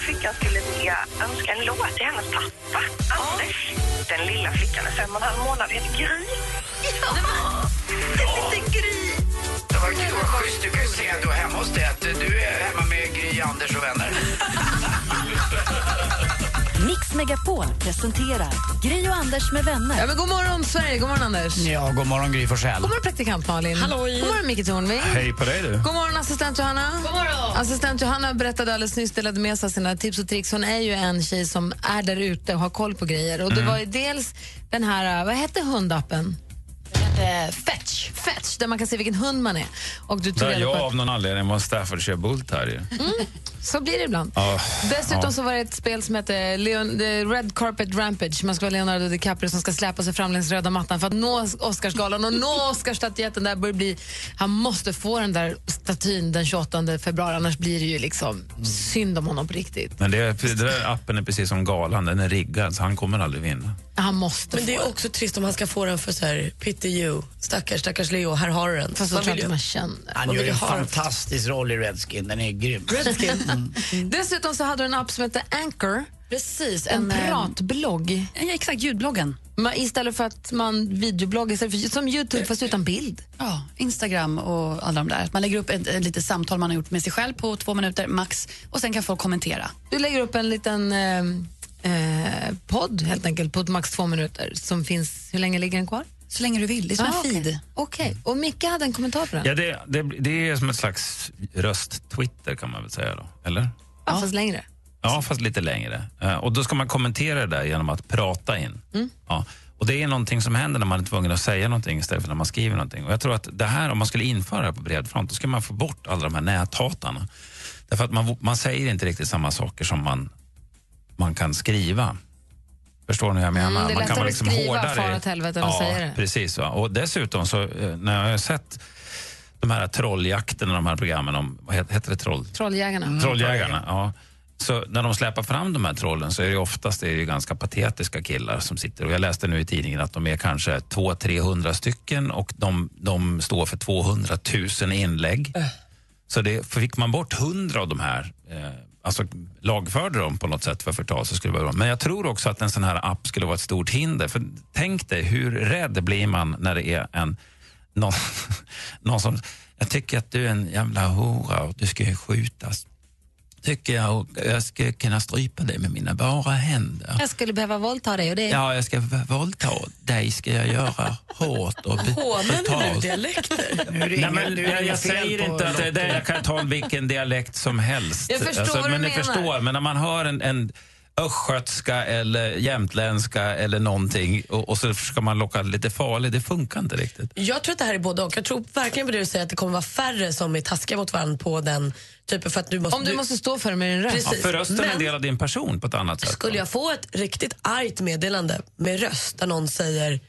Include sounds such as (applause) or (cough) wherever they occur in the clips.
lilla flickan skulle vilja önska en låt till hennes pappa, Anders. Den lilla flickan är fem och en halv månad, heter Gry. Ja, en liten Gry. Det var kul, vad schysst. Du kan ju säga då hemma hos dig att du är hemma med Gry, Anders och vänner. (laughs) Mix Megapol presenterar Gry och Anders med vänner. Ja, men god morgon, Sverige. God morgon, Anders. Ja, god morgon Gry Forssell. God morgon, praktikant Malin. God morgon, Micke Tornving. Hej på dig du. God morgon, assistent Johanna. God morgon. Assistent Johanna berättade alldeles nyss, delade med sig av sina tips och tricks. Hon är ju en tjej som är där ute och har koll på grejer. Och det var ju dels den här, vad hette hundappen? Eh, Fetch. Fetch, där man kan se vilken hund man är. Och du tog Där reda jag på av någon anledning var Staffordshire Bull Terrier. Så blir det ibland. Ja. Dessutom Ja. så var det ett spel som heter Leon, The Red Carpet Rampage. Man ska vara Leonardo DiCaprio som ska släpa sig fram längs röda mattan för att nå Oscarsgalan och nå Oscarsstatyetten. Där bli, han måste få den där statyn den 28 februari, annars blir det ju liksom synd om honom på riktigt. Men det, det där appen är precis som galan, den är riggad så han kommer aldrig vinna. Han måste Men det få är också trist om han ska få den för så här, pity you, stackars, stackars Leo, här har du den. Fast tror vill inte man känner. Han Man gör en ha den. fantastisk roll i Redskin, den är grym. Redskin. Dessutom så hade du en app som heter Anchor, Precis, en en, eh, pratblogg. Ja, exakt, ljudbloggen. Man, istället för att man videobloggar, istället för, som Youtube fast utan bild. Ja, Instagram och alla de där. Man lägger upp ett, ett litet samtal man har gjort med sig själv på två minuter max och sen kan folk kommentera. Du lägger upp en liten eh, eh, podd helt enkelt på max två minuter som finns, hur länge ligger den kvar? Så länge du vill. Det är som Ah, en okej. feed. Okej, och Micke hade en kommentar på den. Ja, det, det, det är som ett slags röst-Twitter kan man väl säga då, eller? Ja, fast längre. Ja, fast lite längre. Eh, Och då ska man kommentera det där genom att prata in. Ja. Och det är någonting som händer när man är tvungen att säga någonting istället för när man skriver någonting. Och jag tror att det här, om man skulle införa det här på bred front, då skulle man få bort alla de här näthatarna. Därför att man, man säger inte riktigt samma saker som man, man kan skriva. Förstår ni vad jag menar? Mm, det är man lättare vara att skriva far åt helvete ja, säga det. Precis. Va? Och dessutom så, eh, när jag har sett de här trolljakterna, de här programmen om, vad heter, det troll? Trolljägarna. Trolljägarna, ja. Så när de släpar fram de här trollen så är det oftast det är ganska patetiska killar som sitter. Och jag läste nu i tidningen att de är kanske 200-300 stycken och de, de står för 200 000 inlägg. Så det, fick man bort 100 av de här, eh, alltså lagförde dem på något sätt för förtal så skulle det vara bra. Men jag tror också att en sån här app skulle vara ett stort hinder. För tänk dig, hur rädd blir man när det är en någon, (laughs) någon som, jag tycker att du är en jävla hora och du ska ju skjutas tycker jag och jag ska kunna strypa dig med mina bara händer. Jag skulle behöva våldta dig och det Ja, jag ska våldta dig, ska jag göra hårt och be- Hånar brutalt. dialekter? (laughs) Nu är Nej, men nu är det jag, jag säger inte att det. Jag kan ta vilken dialekt som helst. Alltså, Jag förstår vad men du menar. förstår, men när man hör en, en östgötska eller jämtländska eller någonting och, och så ska man locka lite farlig, det funkar inte riktigt. Jag tror att det här är både och. Jag tror verkligen på det du säger att det kommer vara färre som är taskiga mot varandra på den typen för att du måste... Om du måste stå för det med din röst. Ja, för rösten är en del av din person på ett annat sätt. Skulle jag få ett riktigt argt meddelande med röst där någon säger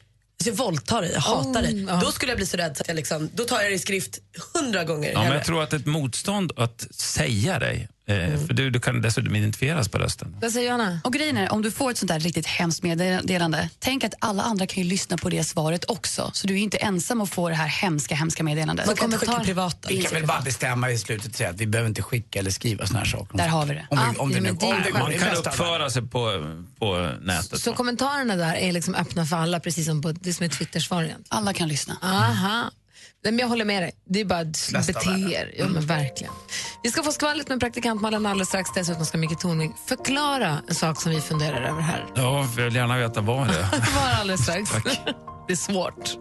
jag våldtar dig, jag hatar dig. ja. Då skulle jag bli så rädd att jag, liksom, då tar jag det i skrift hundra gånger. Ja, men jag tror att ett motstånd att säga dig, eh, för du, du kan dessutom identifieras på rösten. Vad säger Johanna? Och grejen är, om du får ett sånt där riktigt hemskt meddelande, tänk att alla andra kan ju lyssna på det svaret också. Så du är inte ensam att få det här hemska, hemska meddelandet. Man kan inte skicka privata. Vi kan väl bara bestämma i slutet och säga att vi behöver inte skicka eller skriva såna här saker. Där har vi det. Om, Ah, vi, om ja, det nu det om det Man kan uppföra sig på, på nätet. Så kommentarerna där är liksom öppna för alla, precis som på det som är Twitter-svar egentligen. Alla kan lyssna. Aha. Nej, men jag håller med dig. Det är bara att bete er. Ja, men verkligen. Vi ska få skvallret med praktikant Malin alldeles strax. Dessutom ska Micke Tornving förklara en sak som vi funderar över här. Ja, jag vill gärna veta vad det är. (laughs) Det var alldeles strax. Det är svårt.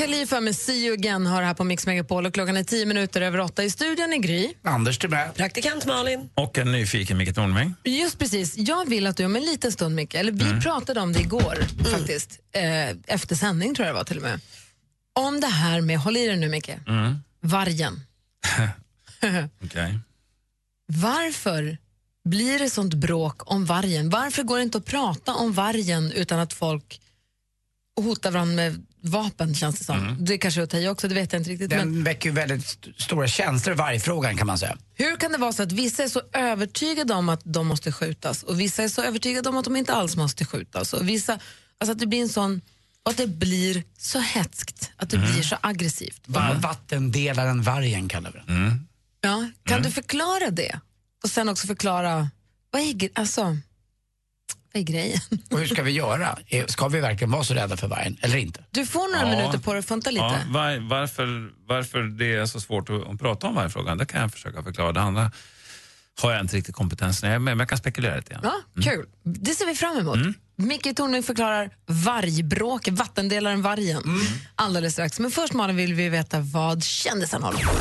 Khalifa med See you again har här på Mix Megapol och klockan är tio minuter över åtta i studion i Gry. Anders Timell. Praktikant Malin. Och en nyfiken Micke Tornving. Just precis. Jag vill att du om en liten stund, Micke, eller vi Mm. pratade om det igår faktiskt, eh, efter sändning tror jag det var till och med, om det här med, håll i dig nu Micke, Mm. vargen. (laughs) Okej. Varför blir det sånt bråk om vargen? Varför går det inte att prata om vargen utan att folk hotar varandra med vapen känns det som. Det kanske är att ta i också, det vet jag inte riktigt. Men Den väcker ju väldigt st- stora känslor, vargfrågan kan man säga. hur kan det vara så att vissa är så övertygade om att de måste skjutas och vissa är så övertygade om att de inte alls måste skjutas och vissa, alltså att det blir en sån, och att det blir så hetskt, att det blir så aggressivt. Va- Vattendelaren vargen kallar vi den. Ja, kan du förklara det? Och sen också förklara, vad är, alltså, vad är grejen? Och hur ska vi göra? Eh, Ska vi verkligen vara så rädda för vargen eller inte? Du får några Ja. minuter på dig att funta lite. Ja, var, varför, varför det är så svårt att, att prata om vargfrågan, det kan jag försöka förklara. Det andra har jag inte riktigt kompetens med, men jag kan spekulera lite grann. Ja, kul. Det ser vi fram emot. Mm. Micke Tornving förklarar vargbråk, vattendelaren vargen, Mm. alldeles strax. Men först Malin vill vi veta vad kändisen håller på.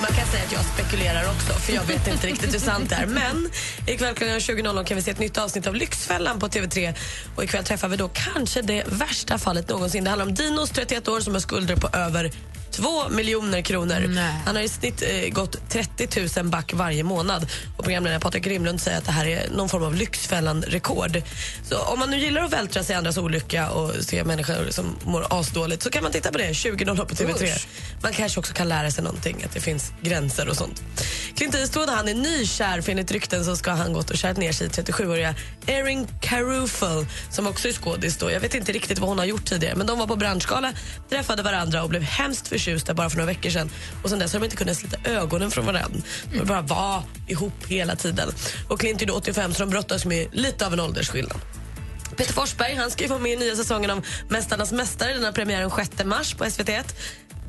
Man kan säga att jag spekulerar också, för jag vet inte riktigt hur sant det är. (laughs) Men ikväll klockan 20.00 kan vi se ett nytt avsnitt av Lyxfällan på TV3. Och ikväll träffar vi då kanske det värsta fallet någonsin. Det handlar om Dinos, 31 år, som har skulder på över 2 miljoner kronor. Nej. Han har i snitt eh, gått 30 000 back varje månad. Och programledaren Patrik Rimlund säger att det här är någon form av Lyxfällan-rekord. Så om man nu gillar att vältra sig i andras olycka och se människor som mår asdåligt så kan man titta på det 20.00 på TV3. Usch. Man kanske också kan lära sig någonting, att det finns gränser och sånt. Clint Eastwood han är nykär, för enligt rykten så ska han gått och kärt ner sig i 37-åriga Erin Carufel som också är skådis. Då. Jag vet inte riktigt vad hon har gjort tidigare men de var på branschgala, träffade varandra och blev hemskt förtjusta bara för några veckor sedan. Och sen dess har de inte kunnat slita ögonen från varandra. De bara var ihop hela tiden. Och Clint är då 85 så de brottas med lite av en åldersskillnad. Peter Forsberg han ska ju vara med i nya säsongen av Mästarnas mästare. Den har premiären 6 mars på SVT1.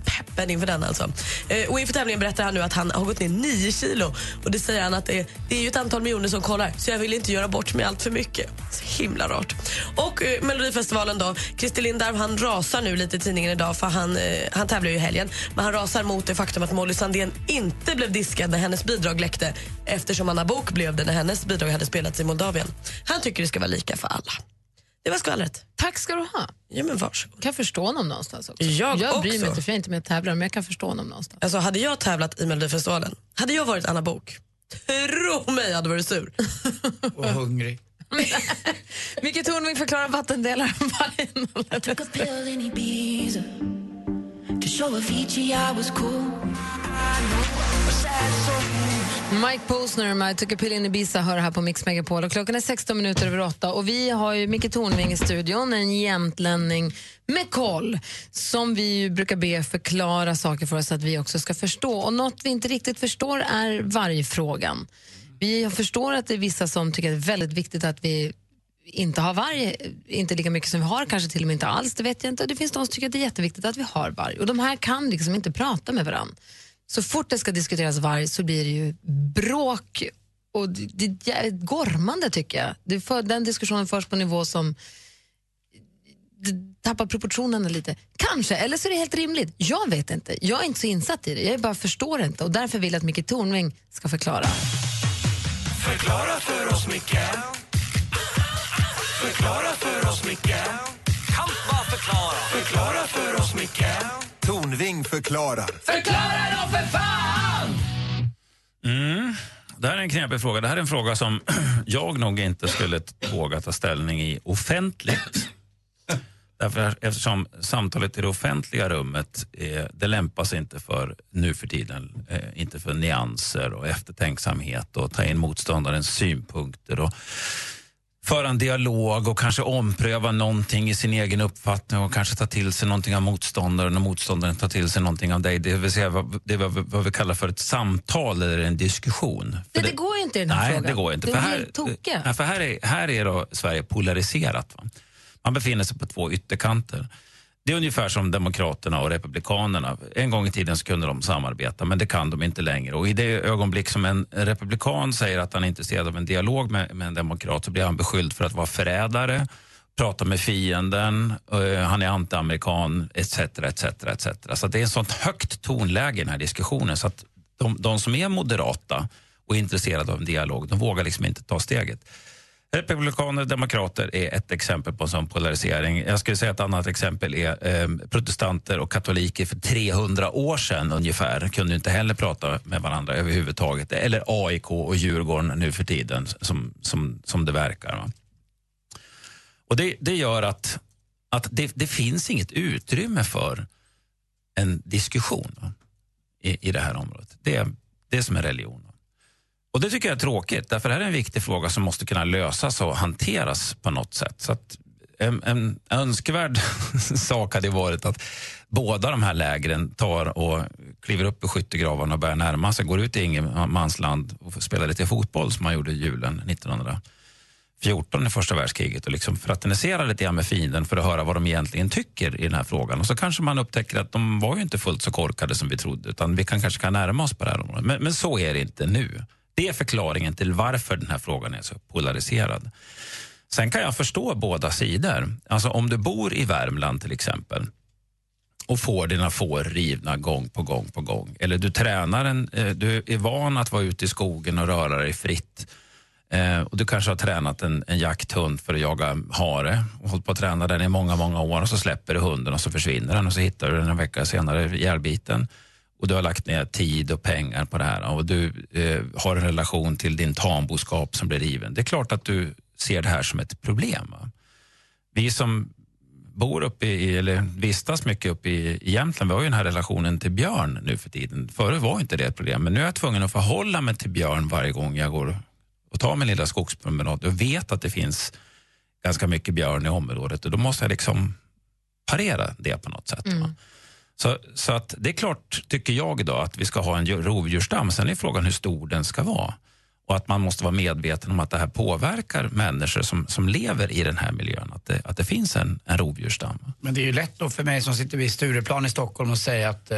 Peppen inför den alltså. Eh, och inför tävlingen berättar han nu att han har gått ner 9 kilo. Och det säger han att det, det är ju ett antal miljoner som kollar så jag vill inte göra bort mig allt för mycket. Så himla rart. Och eh, Melodifestivalen då. Christer Lindarw han rasar nu lite i tidningen idag för han, eh, han tävlar ju i helgen. Men han rasar mot det faktum att Molly Sandén inte blev diskad när hennes bidrag läckte eftersom Anna Bok blev det när hennes bidrag hade spelats i Moldavien. Han tycker det ska vara lika för alla. Det var skvallret. Tack ska du ha. Ja, men varsågod. kan förstå honom någonstans också. Jag bryr också. mig inte för jag är inte med och tävlar men jag kan förstå honom någonstans. Alltså, hade jag tävlat i Melodifestivalen, hade jag varit Anna Bok Tro mig, jag hade varit sur. (laughs) Och hungrig. (laughs) Micke Tornving förklarar vattendelaren vargen. Mike Posner med I took a pill in Ibiza hör här på Mix Megapol. Och klockan är 16 minuter över 8 och vi har ju Micke Tornving i studion, en jämtlänning med koll som vi ju brukar be förklara saker för oss så att vi också ska förstå. Och något vi inte riktigt förstår är vargfrågan. Vi förstår att det är vissa som tycker att det är väldigt viktigt att vi inte har varg, inte lika mycket som vi har, kanske till och med inte alls, det vet jag inte. Och det finns de som tycker att det är jätteviktigt att vi har varg. Och de här kan liksom inte prata med varandra. Så fort det ska diskuteras varg så blir det ju bråk och det det är gormande tycker jag. Det för, den diskussionen förs på en nivå som tappar proportionerna lite. Kanske, eller så är det helt rimligt. Jag vet inte. Jag är inte så insatt i det. Jag bara förstår inte och därför vill jag att Micke Tornving ska förklara. Förklara för oss, Micke Förklara för oss, Micke Kan bara förklara Förklara för oss, Micke Tornving förklarar. Förklara då för fan! Mm. Det här är en knepig fråga. Det här är en fråga som (clears throat) jag nog inte skulle våga ta ställning i offentligt. Därför, eftersom samtalet i det offentliga rummet eh, det lämpar sig inte för nu för tiden. Eh, inte för nyanser och eftertänksamhet och ta in motståndarens synpunkter. Och föra en dialog och kanske ompröva någonting i sin egen uppfattning och kanske ta till sig någonting av motståndaren och motståndaren tar till sig någonting av dig. Det vill säga vad, det är vad, vad vi kallar för ett samtal eller en diskussion. Det, För det går inte i den här Nej, frågan. det går inte. Det för är här, nej, för här, är, här är då Sverige polariserat. Va? Man befinner sig på två ytterkanter. Det är ungefär som Demokraterna och Republikanerna. En gång i tiden så kunde de samarbeta, men det kan de inte längre. Och I det ögonblick som en republikan säger att han är intresserad av en dialog med, med en demokrat så blir han beskylld för att vara förrädare prata med fienden, uh, han är anti-amerikan, etc. etc, etc. Så det är ett sånt högt tonläge i den här diskussionen så att de, de som är moderata och intresserade av en dialog, de vågar liksom inte ta steget. Republikaner och demokrater är ett exempel på en sån polarisering. Jag skulle säga ett annat exempel är eh, protestanter och katoliker för 300 år sedan ungefär kunde inte heller prata med varandra överhuvudtaget. Eller AIK och Djurgården nu för tiden som, som, som det verkar. Va? Och det, det gör att, att det, det finns inget utrymme för en diskussion va? I, i det här området. Det är som en religion. Och Det tycker jag är tråkigt, därför det här är en viktig fråga som måste kunna lösas och hanteras på något sätt. Så att en, en önskvärd (laughs) sak hade varit att båda de här lägren tar och kliver upp i skyttegravarna och börjar närma sig, går ut i ingenmansland och spelar lite fotboll som man gjorde i julen 1914 i första världskriget och liksom fraternisera lite grann med fienden för att höra vad de egentligen tycker i den här frågan. Och så kanske man upptäcker att de var ju inte fullt så korkade som vi trodde utan vi kan kanske kan närma oss på det här området. Men, men så är det inte nu. Det är förklaringen till varför den här frågan är så polariserad. Sen kan jag förstå båda sidor. Alltså om du bor i Värmland till exempel och får dina får rivna gång på gång på gång. Eller du tränar en, eh, du är van att vara ute i skogen och röra dig fritt. Eh, och du kanske har tränat en, en jakthund för att jaga hare och hållit på att träna den i många, många år och så släpper du hunden och så försvinner den och så hittar du den en vecka senare ihjälbiten och du har lagt ner tid och pengar på det här och du eh, har en relation till din tamboskap som blir riven. Det är klart att du ser det här som ett problem. Va? Vi som bor uppe i, eller vistas mycket uppe i, i Jämtland, vi har ju den här relationen till björn nu för tiden. Förut var inte det ett problem, men nu är jag tvungen att förhålla mig till björn varje gång jag går och tar min lilla skogspromenad och vet att det finns ganska mycket björn i området och då måste jag liksom parera det på något sätt. Mm. Så, så att det är klart, tycker jag idag, att vi ska ha en rovdjursstam. Sen är frågan hur stor den ska vara. Och att man måste vara medveten om att det här påverkar människor som, som lever i den här miljön. Att det, att det finns en, en rovdjursstam. Men det är ju lätt då för mig som sitter vid Stureplan i Stockholm och säga att äh,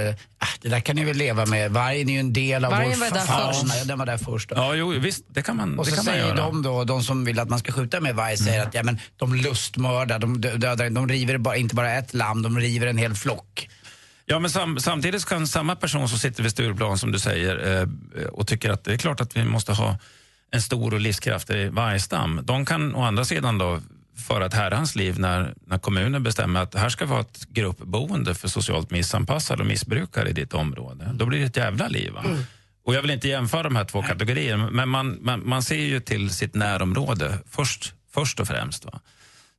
det där kan ni väl leva med. Vargen är ju en del av Vargen vår var där fauna. den var där först. Då. Ja, jo, visst, det kan man, och så säger göra. de då, de som vill att man ska skjuta med varg, säger att ja, men de lustmördar, de dödar, de river bara, inte bara ett lamm, de river en hel flock. Ja, men sam, samtidigt kan samma person som sitter vid Stureplan som du säger eh, och tycker att det är klart att vi måste ha en stor och livskraftig vargstam. De kan å andra sidan då föra ett herrans liv när, när kommunen bestämmer att här ska vara ett gruppboende för socialt missanpassade och missbrukare i ditt område. Då blir det ett jävla liv. Mm. Och jag vill inte jämföra de här två kategorierna, men man, man, man ser ju till sitt närområde först, först och främst. Va?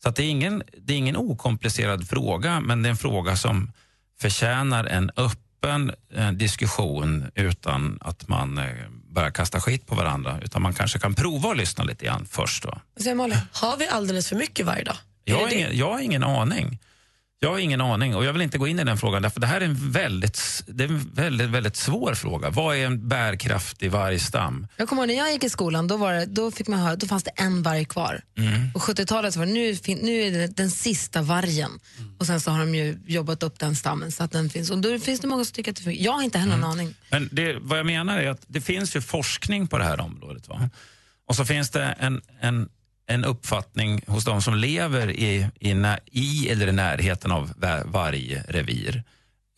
Så det, är ingen, det är ingen okomplicerad fråga, men det är en fråga som förtjänar en öppen eh, diskussion utan att man eh, börjar kasta skit på varandra. Utan man kanske kan prova att lyssna lite grann först. Då. Har vi alldeles för mycket varje dag? Jag har, ingen, jag har ingen aning. Jag har ingen aning och jag vill inte gå in i den frågan därför det här är en väldigt, det är en väldigt, väldigt svår fråga. Vad är en bärkraftig vargstam? Jag kommer ihåg när jag gick i skolan, då, var det, då, fick man höra, då fanns det en varg kvar. Mm. På 70-talet så var det, nu, nu är det den sista vargen. Och sen så har de ju jobbat upp den stammen så att den finns. Och då finns det många som tycker att det funkar. Jag har inte heller Mm. någon aning. Men det, vad jag menar är att det finns ju forskning på det här området. Va? Och så finns det en, en, en uppfattning hos de som lever i, i, i eller i närheten av va- varje revir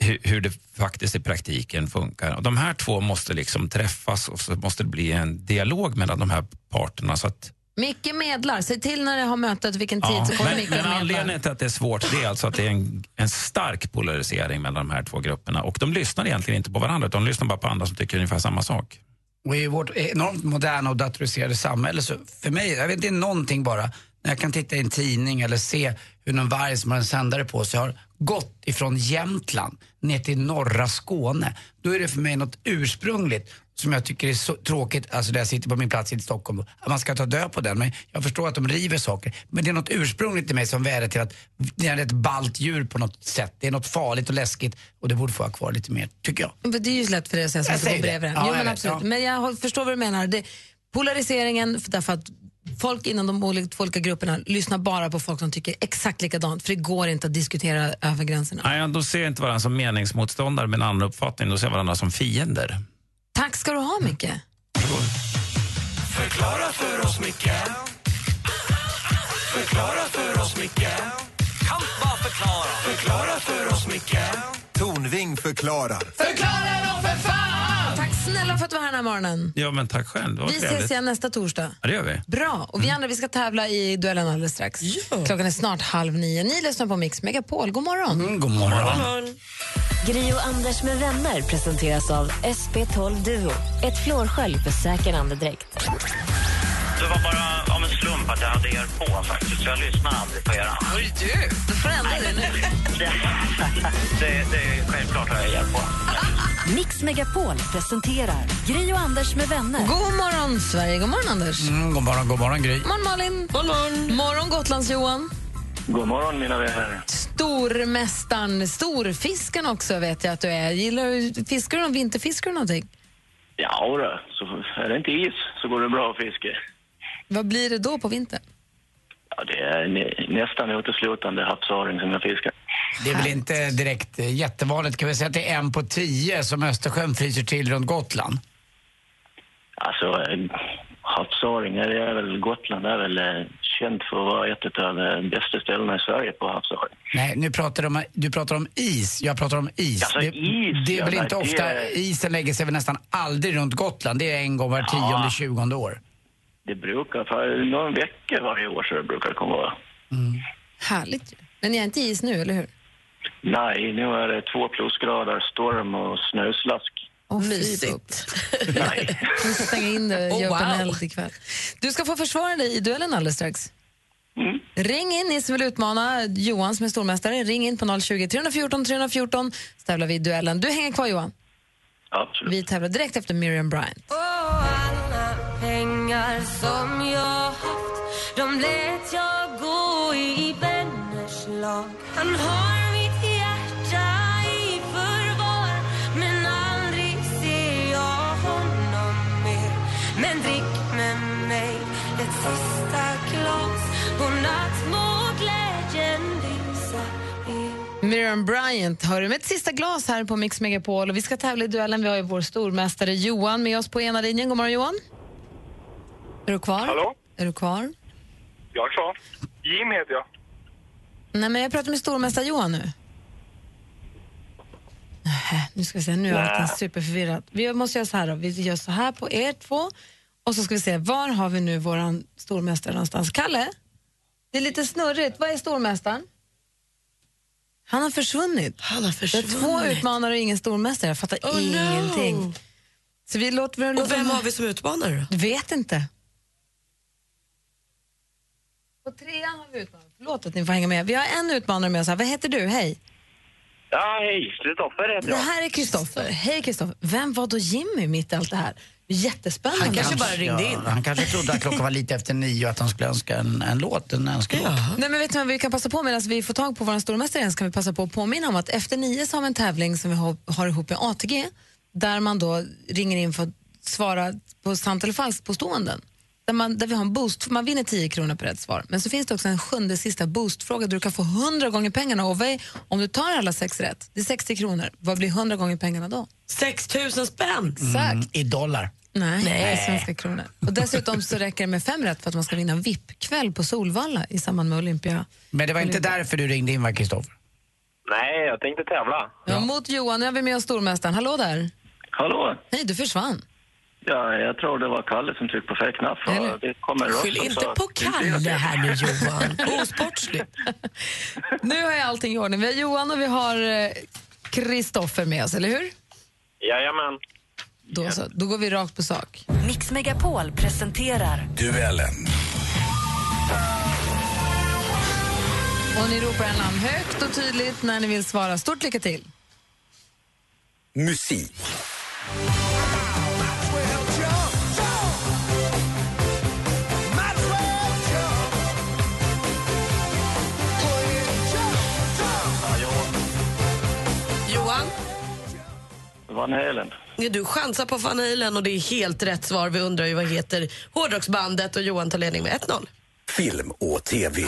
hur, hur det faktiskt i praktiken funkar. Och de här två måste liksom träffas och så måste det bli en dialog mellan de här parterna. Så att, Micke medlar. Säg till när det har mötet vilken tid ja, så kommer men, Micke men medlar. anledningen till att det är svårt det är alltså att det är en, en stark polarisering mellan de här två grupperna. Och de lyssnar egentligen inte på varandra, utan de lyssnar bara på andra som tycker ungefär samma sak. Och i vårt enormt moderna och datoriserade samhälle så för mig, jag vet inte, det är någonting bara när jag kan titta i en tidning eller se hur någon varg som har en sändare på sig har gått ifrån Jämtland ner till norra Skåne. Då är det för mig något ursprungligt som jag tycker är så tråkigt, alltså där jag sitter på min plats i Stockholm, att man ska ta död på den. Men jag förstår att de river saker. Men det är något ursprungligt i mig som vädjar till att det är ett ballt djur på något sätt. Det är något farligt och läskigt och det borde få vara kvar lite mer, tycker jag. Men Det är ju så lätt för dig att säga som Jag att du går säger det. bredvid. Ja, jo, men absolut. ja. Men jag förstår vad du menar. Det, polariseringen, för- därför att folk inom de olika grupperna lyssnar bara på folk som tycker exakt likadant, för det går inte att diskutera över gränserna. Nej, då ser jag inte varandra som meningsmotståndare med en annan uppfattning, då ser jag varandra som fiender. Tack ska du ha, Micke. Förklara för oss, Micke Förklara för oss, Micke Kan bara förklara Förklara för oss, Micke Tornving förklarar. Förklara då för fan! Tack snälla för att du var här den här morgonen. Ja, men tack själv. Det var Vi ses trevligt. igen nästa torsdag. Ja, det gör vi. Bra. Och vi andra vi ska tävla i duellen alldeles strax. Klockan är snart halv nio. Ni lyssnar på Mix Megapol. God morgon. Mm, god morgon. Gri och Anders med vänner presenteras av SP12 Duo. Ett flårskölj för säker andedräkt. Det var bara av en slump att jag hade er på faktiskt, så jag lyssnar aldrig på er. Oj, du. Då får du ändra det nu. Det, det, det är självklart har jag er på. Mix Megapol presenterar Gri och Anders med vänner. God morgon, Sverige. God morgon, Anders. Mm, god morgon, god morgon Gry. God morgon, Malin. God morgon. morgon Gotlands-Johan. God morgon, mina vänner. Stormästaren, storfisken också vet jag att du är. Gillar du, fiskar du någon vinterfiskar du någonting? Ja, då, så är det inte is så går det bra att fiska. Vad blir det då på vintern? Ja, det är nä- nästan uteslutande havsöring som jag fiskar. Det är väl inte direkt eh, jättevanligt. Kan vi säga att det är en på tio som Östersjön fryser till runt Gotland? Alltså, havsöring, det är väl Gotland är väl känt för att vara ett av de bästa ställena i Sverige på havsöring. Nej, nu pratar du om, du pratar om is. Jag pratar om is. Alltså, det, is, det är ja, väl nej, inte ofta... är- Isen lägger sig väl nästan aldrig runt Gotland. Det är en gång var tionde, tjugonde år. Det brukar, för någon vecka varje år så det brukar det komma vara. Härligt. Men ni har inte is nu, eller hur? Nej, nu är det två plusgrader, storm och snöslask. Oh, Mysigt. (laughs) Nej. Vi ska stänga in det och Oh, upp en wow. eld ikväll. Du ska få försvara dig i duellen alldeles strax. Ring in, ni som vill utmana Johan som är stormästare. Ring in på 020 314 314 så tävlar vi i duellen. Du hänger kvar Johan. Absolut. Vi tävlar direkt efter Miriam Bryant. alla pengar som jag haft De lät jag gå i vänners lag Han har Miriam Bryant hör du med ett sista glas här på Mix Megapol och vi ska tävla i duellen. Vi har ju vår stormästare Johan med oss på ena linjen. God morgon Johan. Är du kvar? Hallå? Är du kvar? Jag är klar. Jim heter jag. Nej, men jag pratar med stormästare Johan nu. Nähä, nu ska vi se, nu är allting superförvirrat. Vi måste göra så här då. Vi gör så här på er två och så ska vi se, var har vi nu våran stormästare någonstans? Kalle? Det är lite snurrigt. Var är stormästaren? Han har försvunnit. Han har försvunnit. Det är två utmanare och ingen stormästare. Jag fattar Oh, no. ingenting. Så vi låter, vi Och vem har vi som utmanare då? Vet inte. På trean har vi utmanare. Förlåt att ni får hänga med. Vi har en utmanare med oss här. Vad heter du? Hej. Ja, hej. Kristoffer heter Det jag. här är Kristoffer. Hej Kristoffer. Vem var då Jimmy mitt i allt det här? Jättespännande. Han Ja, han kanske trodde att klockan var lite efter nio och att han skulle önska en, en låt, en önskelåt. Nej, men vet du vad, vi kan passa på medan vi får tag på vår stormästare igen så kan vi passa på att påminna om att efter nio så har vi en tävling som vi har, har ihop med ATG där man då ringer in för att svara på sant eller falskt på ståenden. Där, man, där vi har en boost, man vinner 10 kronor på rätt svar. Men så finns det också en sjunde sista boostfråga där du kan få 100 gånger pengarna. Och vad är, om du tar alla sex rätt, det är 60 kronor, vad blir 100 gånger pengarna då? 6 000 spänn! Exakt. Mm, I dollar. Nej, Nej. svenska kronor. Och dessutom så räcker det med fem rätt för att man ska vinna VIP-kväll på Solvalla i samband med Olympia. Men det var inte Olympia. därför du ringde in va, Kristoffer? Nej, jag tänkte tävla. Ja. Mot Johan, nu har vi med oss stormästaren. Hallå där. Hallå? Hej, du försvann. Ja, jag tror det var Kalle som tryckte på fel knapp. Det kommer Skyll inte på Kalle här nu Johan. (laughs) Osportsligt. Nu har jag allting i ordning. Vi har Johan och vi har eh, Kristoffer med oss, eller hur? Jajamän. Då, så, då går vi rakt på sak. Mix Megapol presenterar Duellen. Och ni ropar en namn högt och tydligt när ni vill svara. Stort lycka till. Musik. Johan, Van Halen. Du chansar på Van Halen och det är helt rätt svar. Vi undrar ju vad heter hårdrocksbandet och Johan tar ledning med 1-0. Film och TV.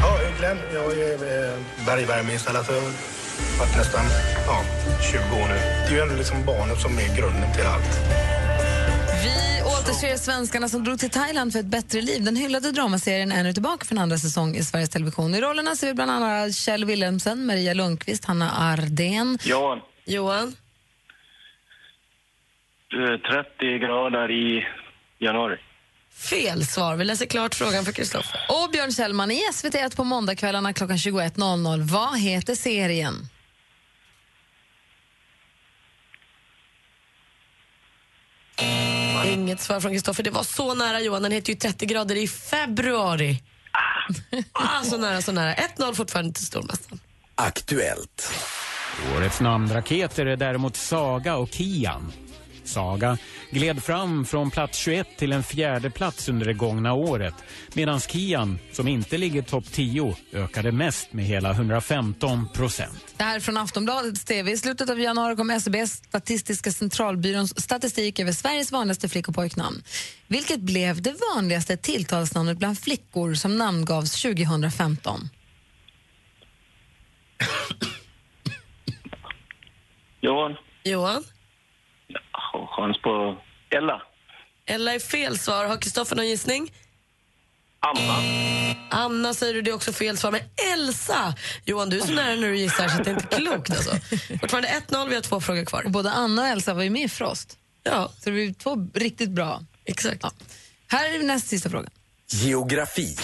Ja, Glenn, jag är eh, bergvärmeinstallatör. varit nästan ja, 20 år nu. Det är ju ändå liksom barnet som är grunden till allt. Vi återser svenskarna som drog till Thailand för ett bättre liv. Den hyllade dramaserien är nu tillbaka för en andra säsong i Sveriges Television. I rollerna ser vi bland annat Kjell Wilhelmsen, Maria Lundqvist, Hanna Ardén. Johan. Johan? Eh, 30 grader i januari. Fel svar. Vi läser klart frågan för Kristoffer. Och Björn Kjellman i SVT1 på måndagskvällarna klockan 21.00. Vad heter serien? Inget svar från Kristoffer. Det var så nära Johan. Den heter ju 30 grader i februari. Ah, så nära, så nära. 1-0 fortfarande till stormästaren. Aktuellt. Årets namnraketer är däremot Saga och Kian. Saga gled fram från plats 21 till en fjärde plats under det gångna året medan Kian, som inte ligger topp 10, ökade mest med hela 115 procent. Det här är från Aftonbladets TV. I slutet av januari kom SCBs Statistiska centralbyråns statistik över Sveriges vanligaste flick och pojknamn. Vilket blev det vanligaste tilltalsnamnet bland flickor som namngavs 2015? Johan. Johan? Har chans på Ella. Ella är fel svar. Har Kristoffer någon gissning? Anna. Anna säger du, det är också fel svar. Men Elsa! Johan, du är så nära när du gissar så det är inte (laughs) klokt. Alltså. Fortfarande 1-0, vi har två frågor kvar. Och både Anna och Elsa var ju med i Frost. Ja. Så det blev två riktigt bra. Exakt. Ja. Här är näst sista frågan. Geografi.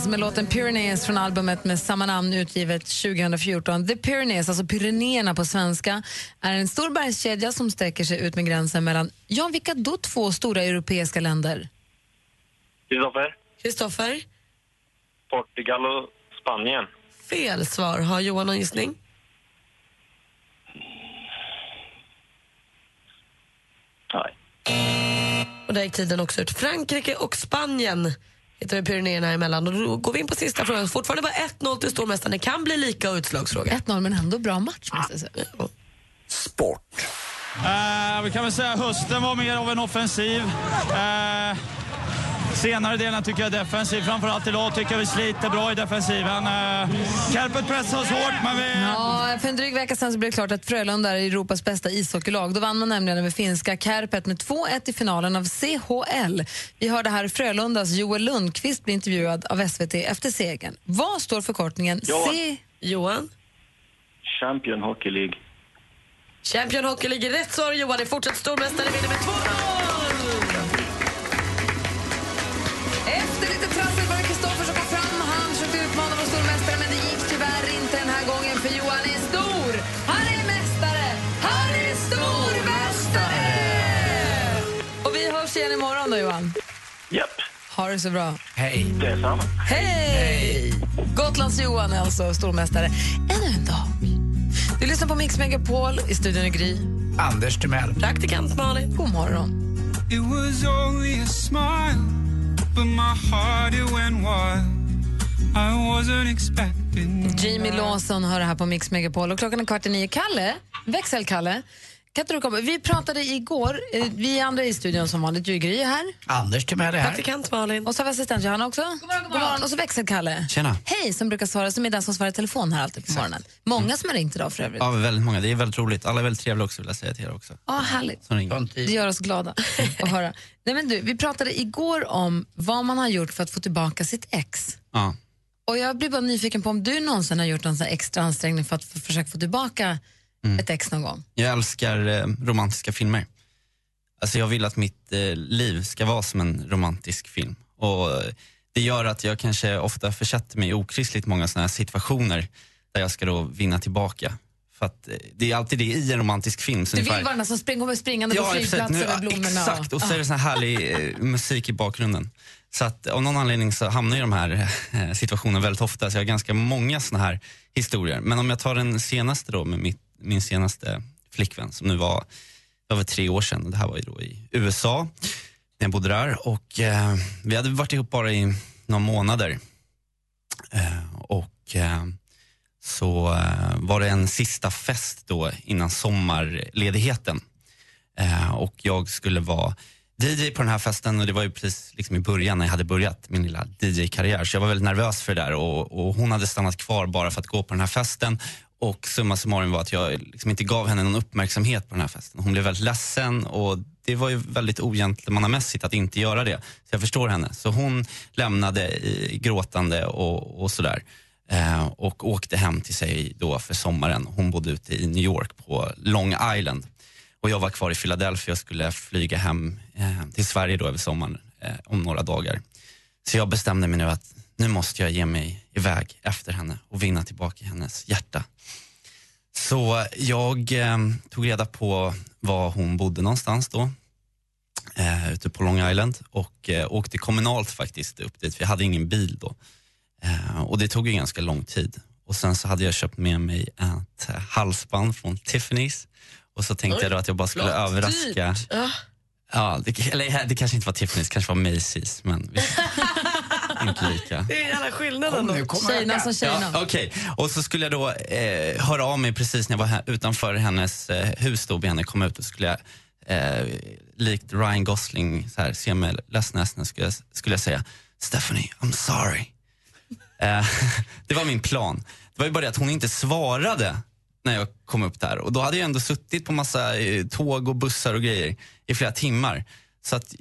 Alliance med låten Pyrenees från albumet med samma namn utgivet 2014. The Pyrenees, alltså Pyrenéerna på svenska, är en stor bergskedja som sträcker sig ut med gränsen mellan, ja vilka då två stora europeiska länder? Kristoffer. Kristoffer? Portugal och Spanien. Fel svar. Har Johan någon gissning? Nej. Och där gick tiden också ut. Frankrike och Spanien hittar vi Pyrenéerna emellan. Och då går vi in på sista frågan. Fortfarande bara 1-0 till stormästaren. Det kan bli lika och utslagsfråga. 1-0 men ändå bra match måste jag säga. Sport. Eh, vi kan väl säga hösten var mer av en offensiv. Eh, senare delen tycker jag är defensiv. Framförallt idag tycker jag vi sliter bra i defensiven. Eh, Kärpet pressar oss hårt, men vi... Ja, för en dryg vecka sedan så blev det klart att Frölunda är Europas bästa ishockeylag. Då vann man nämligen över finska Kärpet med 2-1 i finalen av CHL. Vi hörde här Frölundas Joel Lundqvist bli intervjuad av SVT efter segern. Vad står förkortningen Johan. C... Johan? Champion Hockey League. Champion Hockey ligger rätt svar. Johan är fortsatt stormästare. Vinner med 2-0! Igen imorgon då, Johan. Japp. Ha det så bra. Hej. Detsamma. Hej! Gotlands Johan är alltså stormästare ännu en dag. Du lyssnar på Mix Megapol i studion i Gry. Anders Timell. Praktikant Malin. God morgon. It was only a smile, but my heart it went wild. I wasn't expecting Jamie Lawson hör det här på Mix Megapol och klockan är kvart i nio. Kalle, växelkalle, kan inte du komma? Vi pratade igår, eh, vi andra i studion som vanligt, är Gry är här. Anders Timell är här. Praktikant Malin. Och så har vi assistent Johanna också. God morgon, god morgon. Och så växelkalle. Tjena. Hej, som brukar svara, som är den som svarar i telefon här alltid på morgonen. Många som har ringt idag för övrigt. Ja, väldigt många. Det är väldigt roligt. Alla är väldigt trevliga också vill jag säga till er också. Ja, härligt. Som ringer. Det gör oss glada att höra. Nej, men du, vi pratade igår om vad man har gjort för att få tillbaka sitt ex. Ja. Och jag blir bara nyfiken på om du någonsin har gjort någon sån här extra ansträngning för att f- försöka få tillbaka ett ex någon gång. Jag älskar eh, romantiska filmer. Alltså jag vill att mitt eh, liv ska vara som en romantisk film. Och eh, Det gör att jag kanske ofta försätter mig i okristligt många såna här situationer där jag ska då vinna tillbaka. För att eh, det är alltid det i en romantisk film. så Du vill ungefär- vara den som springer springande på Ja, exakt. flygplatser Nu, med blommorna. exakt, och så är det sån här härlig eh, musik i bakgrunden. Så att av någon anledning så hamnar jag i de här situationerna väldigt ofta. Så jag har ganska många såna här historier. Men om jag tar den senaste då med mitt, min senaste flickvän som nu var, över tre år sedan. Det här var ju då i USA när jag bodde där. Och eh, vi hade varit ihop bara i några månader. Eh, och eh, så eh, var det en sista fest då innan sommarledigheten. Eh, och jag skulle vara DJ på den här festen och det var ju precis liksom i början när jag hade börjat min lilla DJ-karriär. Så jag var väldigt nervös för det där och, och hon hade stannat kvar bara för att gå på den här festen. Och summa summarum var att jag liksom inte gav henne någon uppmärksamhet på den här festen. Hon blev väldigt ledsen och det var ju väldigt ogentlemannamässigt att inte göra det. Så jag förstår henne. Så hon lämnade i, gråtande och, och sådär. Eh, och åkte hem till sig då för sommaren. Hon bodde ute i New York på Long Island. Och jag var kvar i Philadelphia och skulle flyga hem eh, till Sverige då över sommaren eh, om några dagar. Så jag bestämde mig nu att nu måste jag ge mig iväg efter henne och vinna tillbaka hennes hjärta. Så jag eh, tog reda på var hon bodde någonstans då. Eh, ute på Long Island och eh, åkte kommunalt faktiskt upp dit, för jag hade ingen bil då. Eh, och det tog ju ganska lång tid. Och sen så hade jag köpt med mig ett eh, halsband från Tiffany's och så tänkte Oj, jag då att jag bara skulle flott. överraska. Dyrt. Ja. Det, eller det kanske inte var Tiffany's, kanske var Macy's, men (laughs) inte lika. Det är jävla skillnaden då. Tjejerna som tjejerna. Ja, Okej, och så skulle jag då eh, höra av mig precis när jag var här, utanför hennes eh, hus då, be henne komma ut och skulle jag eh, likt Ryan Gosling, så här, se mig ledsen ledsen, skulle, jag- skulle jag säga Stephanie, I'm sorry. Eh, (laughs) det var min plan. Det var ju bara det att hon inte svarade när jag kom upp där. Och då hade jag ändå suttit på massa eh, tåg och bussar och grejer i flera timmar. Så att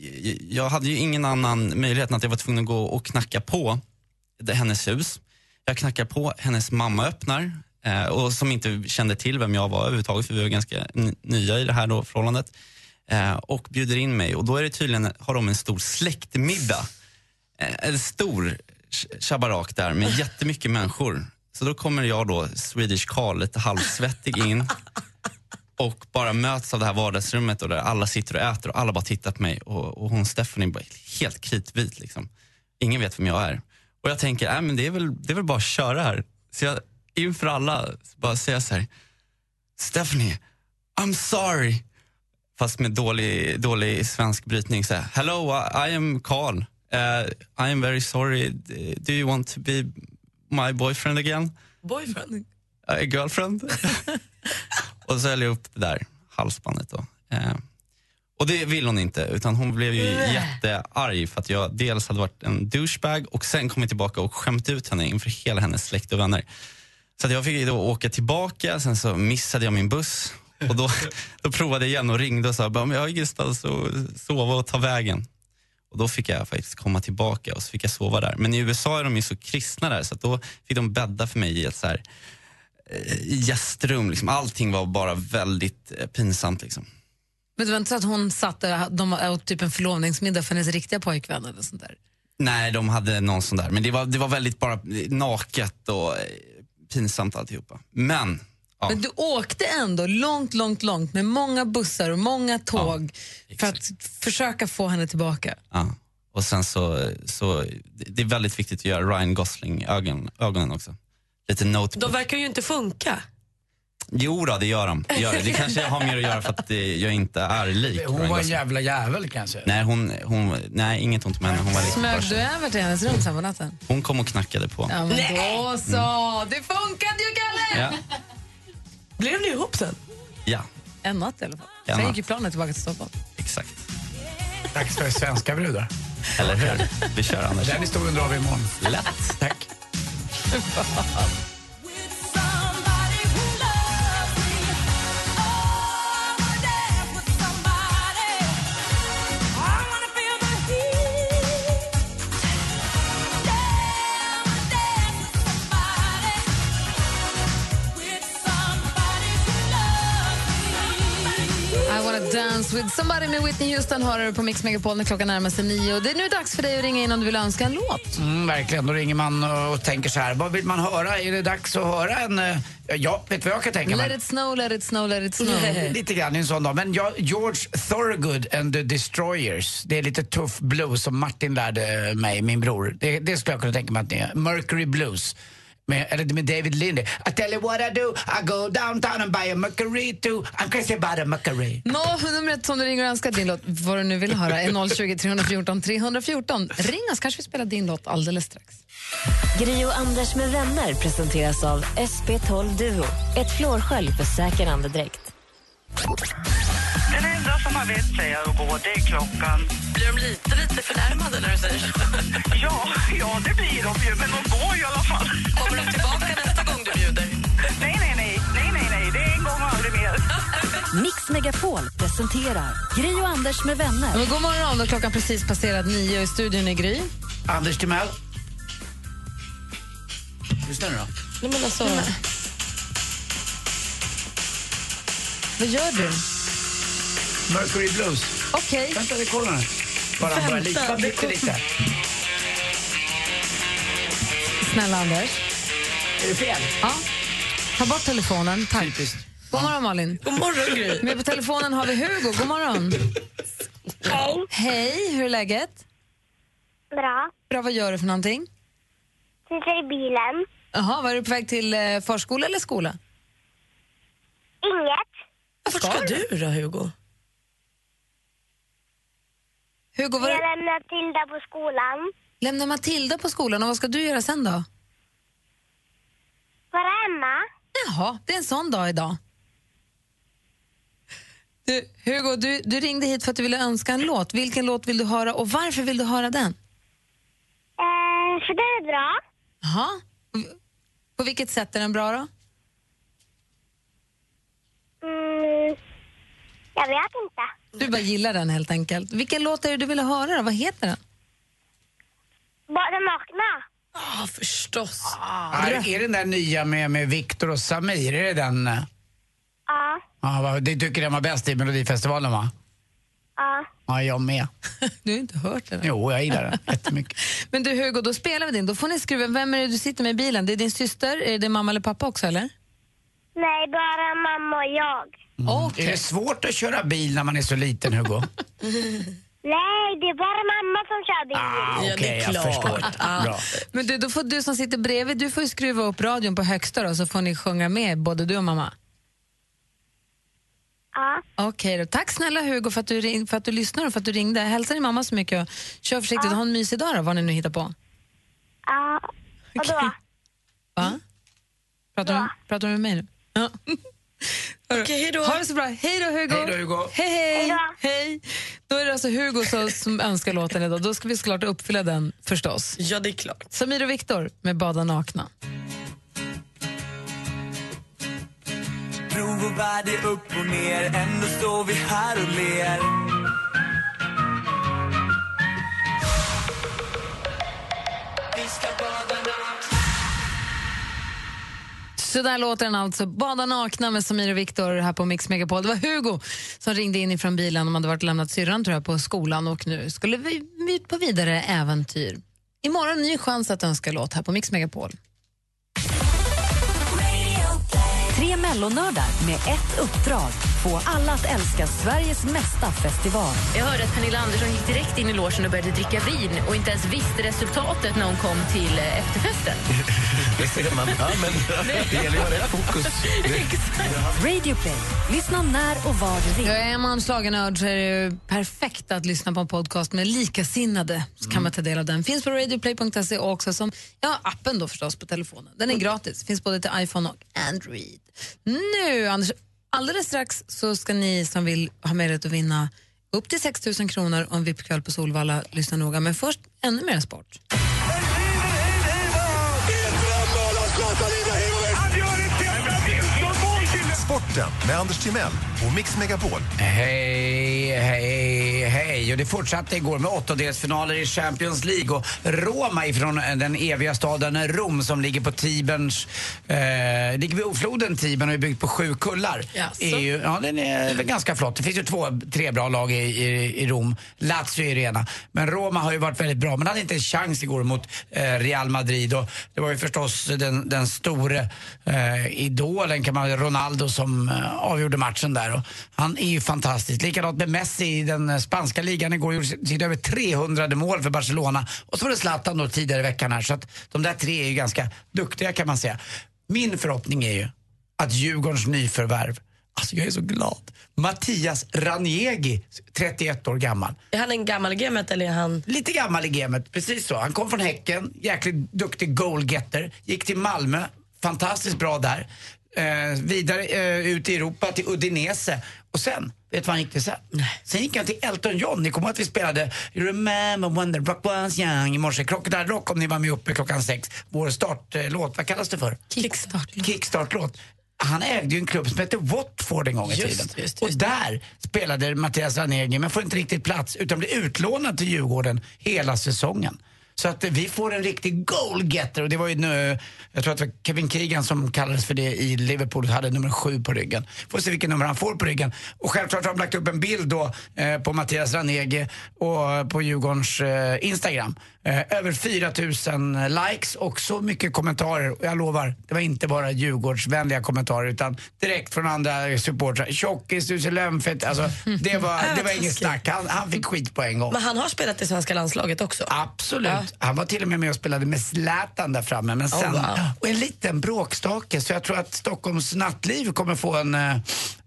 jag hade ju ingen annan möjlighet än att jag var tvungen att gå och knacka på det, hennes hus. Jag knackar på, hennes mamma öppnar eh, och som inte kände till vem jag var överhuvudtaget för vi var ganska nya i det här då, förhållandet. Eh, och bjuder in mig och då är det tydligen, har de en stor släktmiddag. Eh, en stor sh- shabarak där med jättemycket människor. Så då kommer jag då, Swedish Carl, lite halvsvettig in och bara möts av det här vardagsrummet och där alla sitter och äter och alla bara tittar på mig och, och hon Stephanie bara helt kritvit liksom. Ingen vet vem jag är. Och jag tänker, äh, men det, är väl, det är väl bara att köra här. Så jag inför alla bara säger så här, Stephanie, I'm sorry. Fast med dålig, dålig svensk brytning. Så här, Hello, I, I am Carl. Uh, I am very sorry. Do you want to be my boyfriend again? Boyfriend? Uh, girlfriend? (laughs) och så höll jag upp det där halsbandet då. Eh, och det vill hon inte, utan hon blev ju Nej. jättearg för att jag dels hade varit en douchebag och sen kommit tillbaka och skämt ut henne inför hela hennes släkt och vänner. Så att jag fick då åka tillbaka, sen så missade jag min buss och då, (laughs) då provade jag igen och ringde och sa men jag har ingenstans att sova och ta vägen. Och då fick jag faktiskt komma tillbaka och så fick jag sova där. Men i USA är de ju så kristna där så att då fick de bädda för mig i ett så här, gästrum. Liksom. Allting var bara väldigt eh, pinsamt. Liksom. Men det var inte så att hon satt där de åt typ en förlovningsmiddag för hennes riktiga pojkvän eller sånt där? Nej, de hade någon sån där. Men det var, det var väldigt bara naket och eh, pinsamt alltihopa. Men, ja. Men du åkte ändå långt, långt, långt med många bussar och många tåg för att försöka få henne tillbaka. ja. Och sen så, så, det är väldigt viktigt att göra Ryan Gosling ögon, ögonen också. Lite note De verkar ju inte funka. Jo då, det gör de. Det, gör det. det kanske har mer att göra för att eh, jag inte är lik Hon var en jävla jävel kanske. Nej, hon, hon, nej, inget ont om henne. Hon var lite Smög du över till hennes rum sen på natten? Hon kom och knackade på. Ja, men då så. Det funkade ju, Kalle! Ja. Blev ni ihop sen? Ja, En natt i alla fall. En Sen natt. gick ju planet tillbaka till Stockholm. exakt. Dags för svenska brudar. Eller hur? Vi kör Anders. Den historien drar vi imorgon. Lätt. Tack. Fy fan! Dance with somebody med Whitney Houston hör du på Mix Megapol när klockan närmar sig nio. Och Det är nu dags för dig att ringa in om du vill önska en låt. Mm, verkligen. Då ringer man och tänker så här. Vad vill man höra? Är det dags att höra en... eh, Ja, vet du vad jag kan tänka mig? Let it snow, let it snow, let it snow. (laughs) Lite grann en sån dag. Men jag, George Thorogood and the Destroyers. Det är lite tuff blues som Martin lärde mig, min bror. Det, det skulle jag kunna tänka mig att det är. Mercury Blues. Med, eller med David Lindley. I tell you what I do, I go downtown and buy a Mercury too. I'm crazy about a Mercury. Nå, numret som du ringer och önskar din låt, vad du nu vill höra, är 020 314 314. Ring oss, kanske vi spelar din låt alldeles strax. Gri och Anders med vänner presenteras av SP12 Duo. Ett flårskölj för säker andedräkt. Den enda som man vett säga och gå, det är klockan. Blir de lite, lite förnärmade när du säger så? (laughs) Ja, ja, det blir de ju, men de går ju i alla fall. Kommer de tillbaka nästa gång du bjuder? Nej, nej, nej, nej, nej, nej, det är en gång och aldrig mer. (laughs) Mix Megapol presenterar Gry och Anders med vänner. Men god morgon, då klockan precis passerat nio och i studion är Gry. Anders Timell. Lyssna nu då. Nej, men alltså... Vad gör du? Mercury Blues. Okej. Vänta, vi kollar. Bara Vänta, börja lite, lite. Snälla Anders. Är det fel? Ja. Ta bort telefonen, tack. God morgon Malin. God morgon Gry. Med på telefonen har vi Hugo. God morgon. Hej. Hej, hur är läget? Bra. Bra, vad gör du för någonting? Sitter i bilen. Jaha, var du på väg till eh, förskola eller skola? Inget. Vart ska du då, Hugo? Hugo, var... Jag lämnar Tilda på skolan. Lämna Matilda på skolan och vad ska du göra sen då? Vara hemma. Jaha, det är en sån dag idag. Du, Hugo, du, du ringde hit för att du ville önska en låt. Vilken låt vill du höra och varför vill du höra den? Eh, för det är bra. Jaha. På vilket sätt är den bra då? Mm, jag vet inte. Du bara gillar den helt enkelt. Vilken låt är det du vill höra då? Vad heter den? Bara nakna. Ja, förstås. Ah, är är den där nya med, med Viktor och Samir, är det den? Ja. Ja, vad- det tycker den var bäst i Melodifestivalen va? Ja. Ja, jag med. (laughs) Du har inte hört den? Jo, jag gillar den jättemycket. (laughs) Men du Hugo, då spelar vi din. Då får ni skruva. Vem är det du sitter med i bilen? Det är din syster? Är det mamma eller pappa också eller? Nej, bara mamma och jag. Mm. Är det svårt att köra bil när man är så liten, Hugo? (laughs) Nej, det är bara mamma som kör bil. Ah, Okej, jag förstår. Bra. Men du, då får du som sitter bredvid, du får ju skruva upp radion på högsta då, så får ni sjunga med, både du och mamma. Ja. Okej då. Tack snälla Hugo för att, du ring, för att du lyssnar och för att du ringde. Hälsa din mamma så mycket och kör försiktigt och ha en mysig dag då, vad ni nu hittar på. Ja. Och då? Va? Pratar, du, pratar du med mig nu? Ja. Okej, hej då. Ha det så bra. Hej då Hugo. Hej då, Hugo. Hej, hej. Hej då. hej. Då är det alltså Hugo som, som önskar låten idag. Då ska vi såklart uppfylla den förstås. Ja, det är klart. Samir och Viktor med Bada nakna. Bro och värld är upp och ner, ändå står vi här och ler. Så där låter den alltså. Bada nakna med Samir och Viktor här på Mix Megapol. Det var Hugo som ringde in ifrån bilen. De hade varit lämnat syrran tror jag, på skolan och nu skulle vi ut på vidare äventyr. Imorgon ny chans att önska låt här på Mix Megapol. Tre mellonördar med ett uppdrag. Få alla att älska Sveriges mesta festival. Jag hörde att Pernilla Andersson gick direkt in i logen och började dricka vin och inte ens visste resultatet när hon kom till eh, efterfesten. (laughs) Det ser man. Ja, men det gäller ju att ha rätt fokus. Radio Play. Lyssna när och var du vill. Ja, är man schlagernörd så är det perfekt att lyssna på en podcast med likasinnade. Så kan man ta del av den. Finns på radioplay.se och också som ja, appen då förstås på telefonen. Den är gratis. Finns både till iPhone och Android. Nu, Anders, alldeles strax så ska ni som vill ha möjlighet att vinna upp till 6 000 kronor och en VIP-kväll på Solvalla. Lyssna noga. Men först ännu mer sport. Sporten med Anders Timell och Mix Megapol. Hej, hej, hej. Och det fortsatte igår med åttondelsfinaler i Champions League. Och Roma ifrån den eviga staden Rom som ligger på Tiberns... Eh, ligger vid floden Tibern och är byggd på sju kullar. Är ju, ja, den är väl ganska flott. Det finns ju två, tre bra lag i, i, i Rom. Lazio är det ena. Men Roma har ju varit väldigt bra. Men hade inte en chans igår mot eh, Real Madrid. Och det var ju förstås den, den store eh, idolen, kan man Ronaldo, som eh, avgjorde matchen där. Och han är ju fantastisk. Likadant med Messi i den eh, spanska ligan igår. Gjorde sitt över 300 mål för Barcelona. Och så var det Zlatan då tidigare i veckan här. Så att de där tre är ju ganska duktiga kan man säga. Min förhoppning är ju att Djurgårdens nyförvärv, alltså jag är så glad. Mattias Ranjegi, 31 år gammal. Är han en gammal i gamet eller är han... Lite gammal i gamet, precis så. Han kom från Häcken, jäkligt duktig goalgetter. Gick till Malmö, fantastiskt bra där. Eh, vidare eh, ut i Europa till Udinese. Och sen, vet du vad han gick till sen? Sen gick han till Elton John. Ni kommer att vi spelade remember when the rock was young i morse. Crocodile Rock om ni var med uppe klockan sex. Vår startlåt, vad kallas det för? Kickstart. Kickstart-låt. Han ägde ju en klubb som hette Watford en gång i Just, tiden. just, Och där spelade Mattias Ranegi men får inte riktigt plats utan blir utlånad till Djurgården hela säsongen. Så att vi får en riktig goalgetter och det var ju nu, jag tror att det var Kevin Keegan som kallades för det i Liverpool hade nummer sju på ryggen. Får se vilket nummer han får på ryggen. Och självklart har de lagt upp en bild då eh, på Mattias Ranege och på Djurgårdens eh, Instagram. Eh, över 4000 likes och så mycket kommentarer. Och jag lovar, det var inte bara Djurgårdsvänliga kommentarer utan direkt från andra supportrar. Tjockis, du är så lömfett. Alltså, (laughs) det var, det var inget snack. Han, han fick skit på en gång. Men han har spelat i svenska landslaget också? Absolut. Han var till och med med och spelade med Zlatan där framme. Men Oh, sen, wow. Och en liten bråkstake. Så jag tror att Stockholms nattliv kommer få en, eh,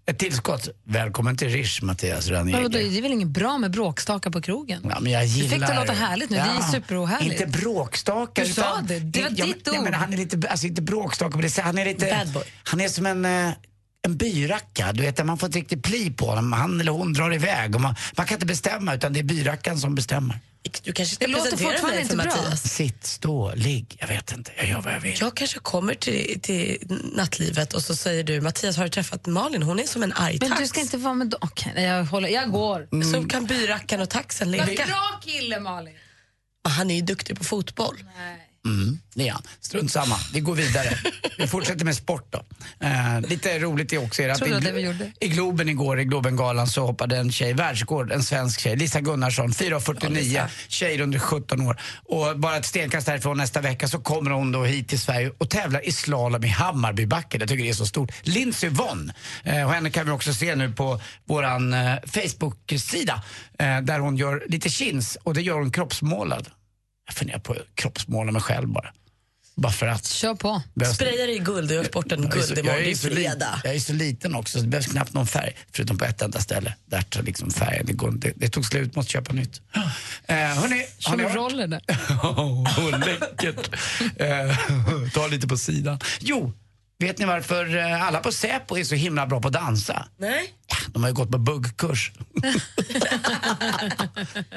ett tillskott. Välkommen till Rish, Mattias Ranegi. det är väl inget bra med bråkstakar på krogen? Ja, men jag Du gillar fick det låta härligt nu, det är Ja, superohärligt. Inte bråkstakar. Du sa utan- det, det var ja, ditt men, nej, ord. men Han är lite, alltså inte bråkstakar, men det han är lite... Bad boy. Han är som en... En byracka, du vet, man får inte riktigt pli på honom. Han eller hon drar iväg och man, man kan inte bestämma utan det är byrackan som bestämmer. Du kanske ska Det låter fortfarande för inte bra. Mattias? Sitt, stå, ligg. Jag vet inte, jag gör vad jag vill. Jag kanske kommer till, till nattlivet och så säger du Mattias har du träffat Malin? Hon är som en arg Men tax. du ska inte vara med... Okej, nej, jag, håller, jag går. Så kan byrackan och taxen leka. Bra kille, Malin. Han är ju duktig på fotboll. Mm, det är han. Strunt samma. Vi går vidare. Vi fortsätter med sport då. Eh, lite roligt är också är att i, gjorde? i Globen igår, i Globengalan, så hoppade en tjej världsrekord, en svensk tjej, Lisa Gunnarsson, 4,49, tjej under 17 år. Och bara ett stenkast därifrån nästa vecka så kommer hon då hit till Sverige och tävlar i slalom i Hammarbybacken. Jag tycker det är så stort. Lindsey Vonn, eh, och henne kan vi också se nu på våran eh, Facebook-sida, eh, där hon gör lite chins och det gör hon kroppsmålad. Jag funderar på att kroppsmåla mig själv bara. Bara för att. Kör på. Behövs- Sprayar i guld och gör sporten jag guld jag, imorgon. Det är fredag. jag är så liten också så det behövs knappt någon färg. Förutom på ett enda ställe. Där tar liksom färgen, det, går, det, det tog slut, måste köpa nytt. Eh, hörni, Kör du roller där? (laughs) Åh, läckert. Eh, (laughs) ta lite på sidan. Jo, vet ni varför eh, alla på Säpo är så himla bra på att dansa? Nej. De har ju gått på buggkurs. (laughs)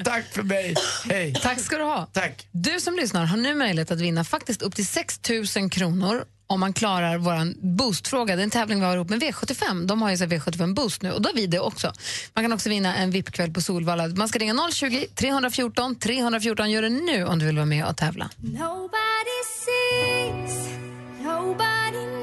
Tack för mig. Hej. Tack ska du ha. Tack. Du som lyssnar har nu möjlighet att vinna faktiskt upp till 6 000 kronor om man klarar vår boostfråga. Det är en tävling vi har ihop med V75. De har ju så här V75 Boost nu och då har vi det också. Man kan också vinna en VIP-kväll på Solvalla. Man ska ringa 020 314 314. Gör det nu om du vill vara med och tävla. Nobody sees, nobody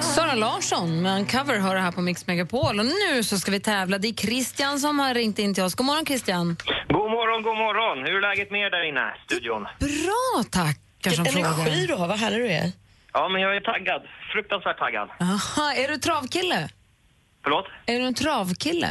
Sara Larsson med Uncover hör det här på Mix Megapol. Och nu så ska vi tävla. Det är Christian som har ringt in till oss. God morgon Christian. God morgon, god morgon. Hur är läget med er där inne, studion? Bra tackar som Vilken energi frågar. du har, vad härlig du är. Ja, men jag är taggad. Fruktansvärt taggad. Aha, är du travkille? Förlåt? Är du en travkille?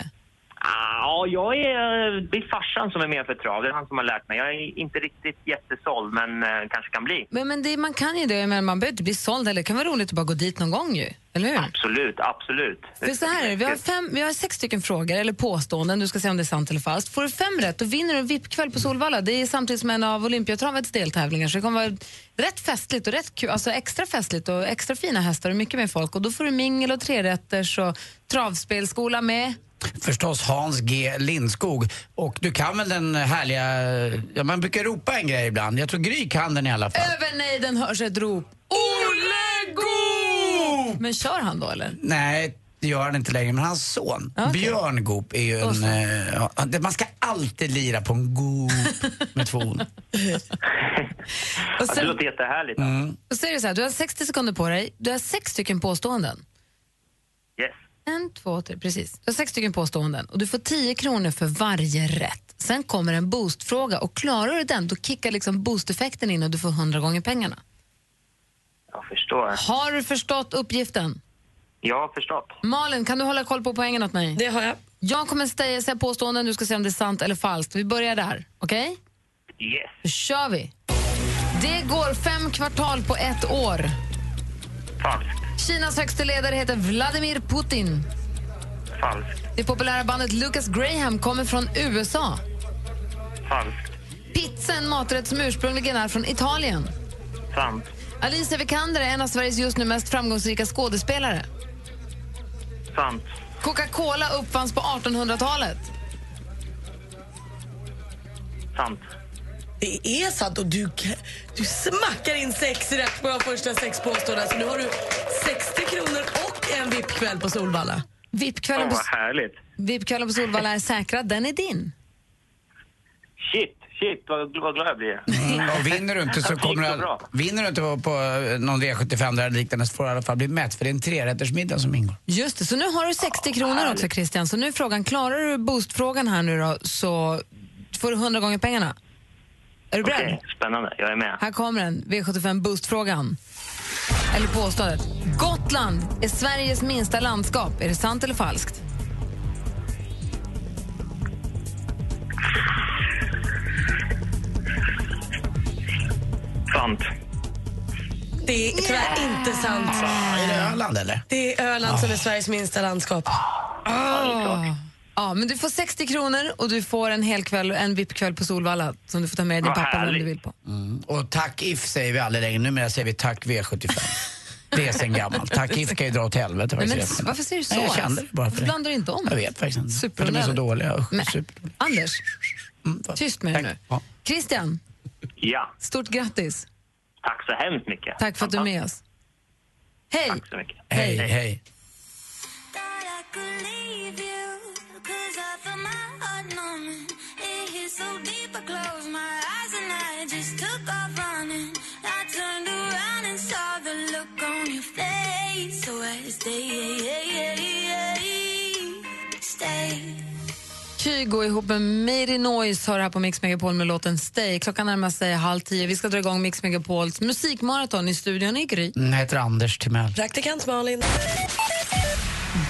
Ah, Ja, jag är... Det är farsan som är med för trav. Det är han som har lärt mig. Jag är inte riktigt jättesåld, men eh, kanske kan bli. Men, men det, man kan ju det, men man behöver inte bli såld heller. Det kan vara roligt att bara gå dit någon gång ju. Eller hur? Absolut, absolut. För så här vi har, fem, vi har sex stycken frågor, eller påståenden, du ska se om det är sant eller falskt. Får du fem rätt, då vinner du en VIP-kväll på Solvalla. Det är samtidigt som en av Olympiatravets deltävlingar, så det kommer vara rätt festligt och rätt kul, alltså extra festligt och extra fina hästar och mycket mer folk. Och då får du mingel och trerätters och travspelskola med. Förstås Hans G Lindskog. Och du kan väl den härliga, ja, man brukar ropa en grej ibland. Jag tror Gry kan den i alla fall. Över nejden hörs ett rop. Olle Goop! Men kör han då eller? Nej, det gör han inte längre. Men hans son, Björn Goop, är ju en... eh, man ska alltid lira på en Goop med två ord. (laughs) Och Ja, det låter jättehärligt. Och så är det så här, du har 60 sekunder på dig, du har sex stycken påståenden. En, två, tre, precis. Du har sex stycken påståenden och du får 10 kronor för varje rätt. Sen kommer en boostfråga och klarar du den då kickar liksom boosteffekten in och du får 100 gånger pengarna. Jag förstår. Har du förstått uppgiften? Jag har förstått. Malin, kan du hålla koll på poängen åt mig? Det har jag. Jag kommer säga, säga påståenden, du ska se om det är sant eller falskt. Vi börjar där, okej? Yes. Då kör vi. Det går fem kvartal på ett år. Falskt. Kinas högsta ledare heter Vladimir Putin. Falskt. Det populära bandet Lucas Graham kommer från USA. Falskt. Pizza, en maträtt som ursprungligen är från Italien. Sant. Alicia Vikander är en av Sveriges just nu mest framgångsrika skådespelare. Sant. Coca-Cola uppfanns på 1800-talet. Sant. Det är sant och du, du smackar in sex rätt på de första sex påståendena. Så nu har du 60 kronor och en VIP-kväll på Solvalla. VIP-kvällen på. VIP-kvällen på Solvalla är säkrad. Den är din. Shit, shit vad, vad glad jag blir. Mm, och vinner du inte så kommer du, vinner du inte på, på eh, någon V75 där eller liknande så får du i alla fall bli mätt för det är en trerättersmiddag som ingår. Just det, så nu har du 60 kronor också Christian. Så nu är frågan, klarar du boostfrågan här nu då så får du 100 gånger pengarna. Är du beredd? Okej, spännande. Jag är med. Här kommer den, V75 boostfrågan. Eller påståendet. Gotland är Sveriges minsta landskap. Är det sant eller falskt? Sant. Det är tyvärr inte sant. Är det Öland eller? Det är Öland som är Sveriges minsta landskap. Ah. Ja, men du får 60 kronor och du får en hel kväll, en VIP-kväll på Solvalla som du får ta med din Vad pappa eller vem du vill på. Mm. Och tack If säger vi aldrig längre, numera säger vi tack V75. det är sen gammalt. Tack If kan ju dra åt helvete. Nej, men varför säger du så? Nej, jag kände det bara för Varför det. blandar du inte om? Jag vet faktiskt inte. För de är så dåliga. Usch. Anders, tyst med dig nu. Ja. Christian, Ja, stort grattis. tack så hemskt mycket. Tack för att du är med oss. Hej! Tack så mycket. Hej, hej. Kygo ihop med Made Noise har här på Mix Megapol med låten Stay. Klockan närmar sig halv tio. Vi ska dra igång Mix Megapols musikmaraton i studion i Gry. Jag heter Anders Timell. Praktikant Malin.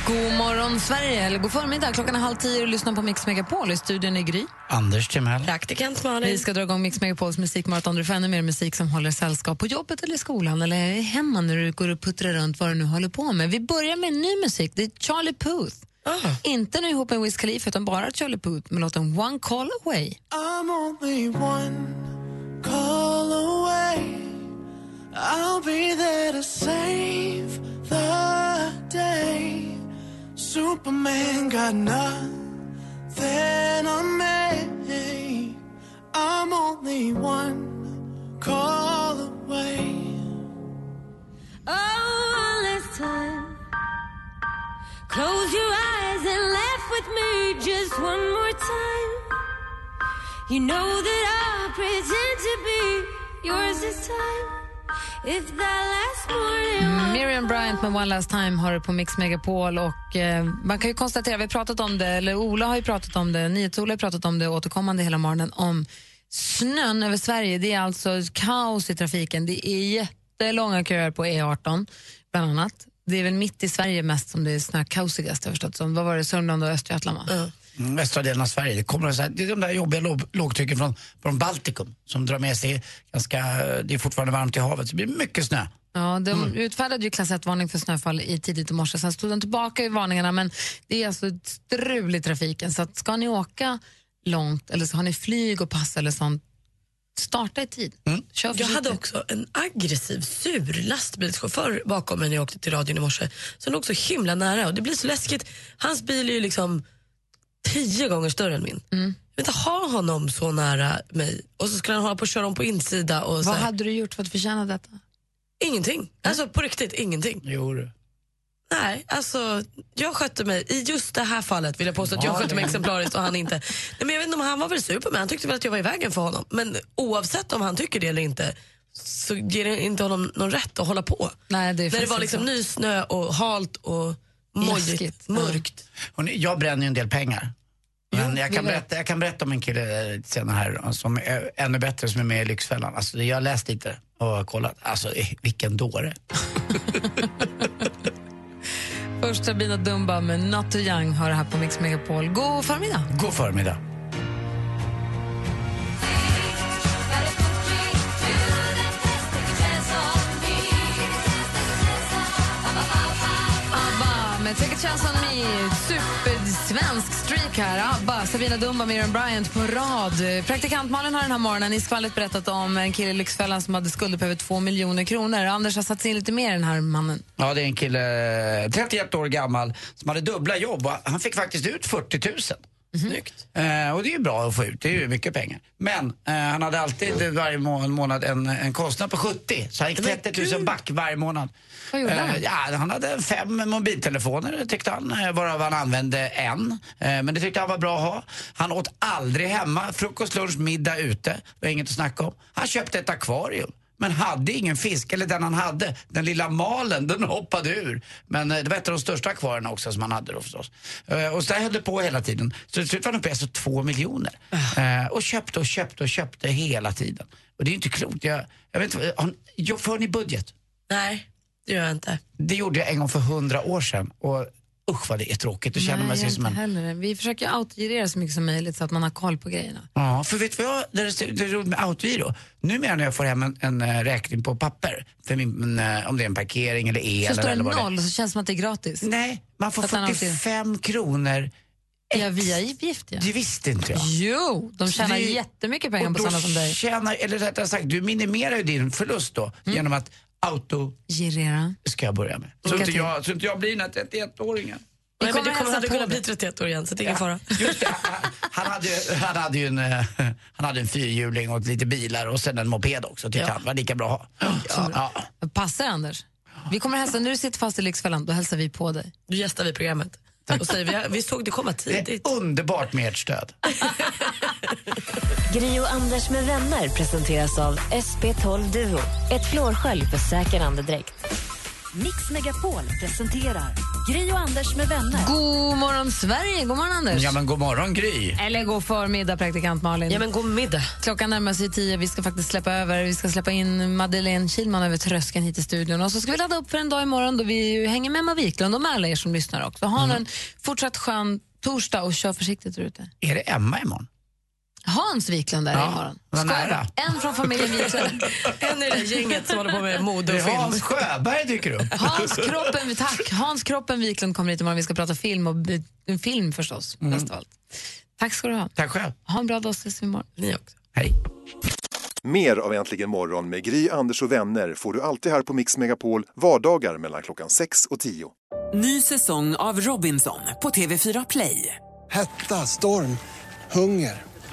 God morgon Sverige, eller god förmiddag. Klockan är halv tio och lyssnar på Mix Megapol i studion i Gry. Anders Timell. Praktikant Malin. Vi ska dra igång Mix Megapols musikmaraton. Du får ännu mer musik som håller sällskap på jobbet eller i skolan eller hemma när du går och puttrar runt vad du nu håller på med. Vi börjar med ny musik. Det är Charlie Puth. Inte nu ihop med Wiz Khalifa utan bara Charlie Puth med låten One Call Away. I'm only one call away. I'll be there to save the day. Superman got nothing on me. I'm only one call away. Oh, this time. Close your eyes and laugh with me just one more time. You know that I'll pretend to be yours this time. If that last morning Miriam Bryant med One Last Time har du på Mix Megapol och eh, man kan ju konstatera, vi har pratat om det, eller Ola har ju pratat om det, NyhetsOla har pratat om det återkommande hela morgonen om snön över Sverige. Det är alltså kaos i trafiken. Det är jättelånga köer på E18 bland annat. Det är väl mitt i Sverige mest som det är snökaosigast, jag har förstått som. Vad var det, Sörmland och Östergötland va? Mm, västra delen av Sverige. Det, kommer så här, det är de där jobbiga låg, lågtrycken från, från Baltikum som drar med sig ganska, det är fortfarande varmt i havet så det blir mycket snö. Ja, de utfärdade ju klass 1-varning för snöfall i tidigt i morse. Sen stod de tillbaka i varningarna, men det är alltså ett strul i trafiken. Så att ska ni åka långt eller så har ni flyg och pass eller sånt, starta i tid. Kör Jag hade också en aggressiv, sur lastbilschaufför bakom mig när jag åkte till radion i morse. Som låg så himla nära och det blir så läskigt. Hans bil är ju liksom tio gånger större än min. Jag vill inte ha honom så nära mig. Och så skulle han hålla på och köra om på insida. Och så Vad här. hade du gjort för att förtjäna detta? Ingenting. Alltså på riktigt, ingenting. Jo du. Nej, alltså jag skötte mig, i just det här fallet vill jag påstå att jag Ja, skötte mig exemplariskt och han inte. Nej, men jag vet inte om han var väl sur på mig, han tyckte väl att jag var i vägen för honom. Men oavsett om han tycker det eller inte så ger det inte honom någon rätt att hålla på. Nej, det är När det var liksom ny snö och halt och mojigt, mörkt. Hörrni, jag bränner ju en del pengar. Men jag, kan berätta, jag kan berätta om en kille senare här som är ännu bättre, som är med i Lyxfällan. Alltså, jag har läst lite och kollat. Alltså, vilken dåre. (laughs) Först Sabina Dumba med Not Young har det här på Mix Megapol. God förmiddag! God förmiddag. Med Take a chance on me. Supersvensk streak här. ABBA, Sabina Dumba, Miriam Bryant på rad. Praktikant Malin har den här morgonen i skvallet berättat om en kille i Lyxfällan som hade skulder på över två miljoner kronor. Anders har satt sig in lite mer i den här mannen. Ja, det är en kille, eh, 31 år gammal, som hade dubbla jobb och han fick faktiskt ut 40 000. Snyggt. Eh, och det är ju bra att få ut, det är ju mycket pengar. Men eh, han hade alltid eh, varje må- månad en, en kostnad på 70, så han gick 30 000 back varje månad. Vad gjorde han? Eh, ja, han hade fem mobiltelefoner tyckte han, eh, varav han använde en. Eh, men det tyckte han var bra att ha. Han åt aldrig hemma, frukost, lunch, middag ute. Det var inget att snacka om. Han köpte ett akvarium. Men hade ingen fisk, eller den han hade, den lilla malen, den hoppade ur. Men eh, det var ett av de största akvarierna också som han hade då förstås. Eh, Och så där höll det på hela tiden. Så till slut var han uppe i alltså två miljoner. Eh, Och köpte och köpte och köpte hela tiden. Och det är ju inte klokt. Jag, jag vet inte, har, ni- för ni budget? Nej, det gör jag inte. Det gjorde jag en gång för hundra år sedan. Och usch vad det är tråkigt. Då känner Nej, man sig som en... heller. Vi försöker autogirera så mycket som möjligt så att man har koll på grejerna. Ja, för vet du vad jag, det är roligt med autogiro? Numera när jag får hem en, en eh, räkning på papper, för min, en, eh, om det är en parkering eller el Så står det eller det noll så känns det som att det är gratis. Nej, man får Att han alltid- 45 kronor. Ja, via gift ja. Det visste inte jag. Jo, de tjänar Det- jättemycket pengar på sådana som dig. Tjänar, eller rättare sagt, du minimerar ju din förlust då Mm. genom att auto Girera. ska jag börja med. Så inte, jag, så inte jag blir den här 31-åringen. Nej, men du kommer aldrig kunna bli dig. 31 år igen, så det är ingen fara. (laughs) Just det, (laughs) han hade, han hade ju en, eh, han hade en fyrhjuling och lite bilar och sen en moped också tyckte Ja. han. var lika bra att ha. Ja. Ja. Passar Anders. Vi kommer hälsa, när du sitter fast i Lyxfällan, då hälsar vi på dig. Då gästar vi programmet. Och säger, vi, vi såg det komma Det tidigt. är underbart med ert stöd. (laughs) Gri och Anders med vänner presenteras av SP12 Duo. Ett flårskölj för säker andedräkt. Mix Megapol presenterar Gri och Anders med vänner. God morgon Sverige, god morgon Anders. Ja men god morgon Gry. Eller god förmiddag praktikant Malin. Ja, men god middag. Klockan närmar sig tio, vi ska faktiskt släppa över. Vi ska släppa in Madeleine Kilman över tröskeln hit till studion. Och så ska vi ladda upp för en dag imorgon då vi hänger med Emma Wiklund och med alla er som lyssnar också. Ha Mm. en fortsatt skön torsdag och kör försiktigt ute. Är det Emma imorgon? Hans Wiklund är Ja, imorgon. du? En från familjen Wiklund. (laughs) En i det gänget som håller på med mode och är film. Hans Sjöberg dyker upp. Hans kroppen, tack. Hans kroppen Wiklund kommer hit imorgon. Vi ska prata film och film förstås. Mm. Mest av allt. Tack ska du ha. Tack själv. Ha en bra dag, ses vi imorgon. Ni också. Hej. Mer av Äntligen morgon med Gry, Anders och vänner får du alltid här på Mix Megapol vardagar mellan klockan 6 och 10. Ny säsong av Robinson på TV4 Play. Hetta, storm, hunger.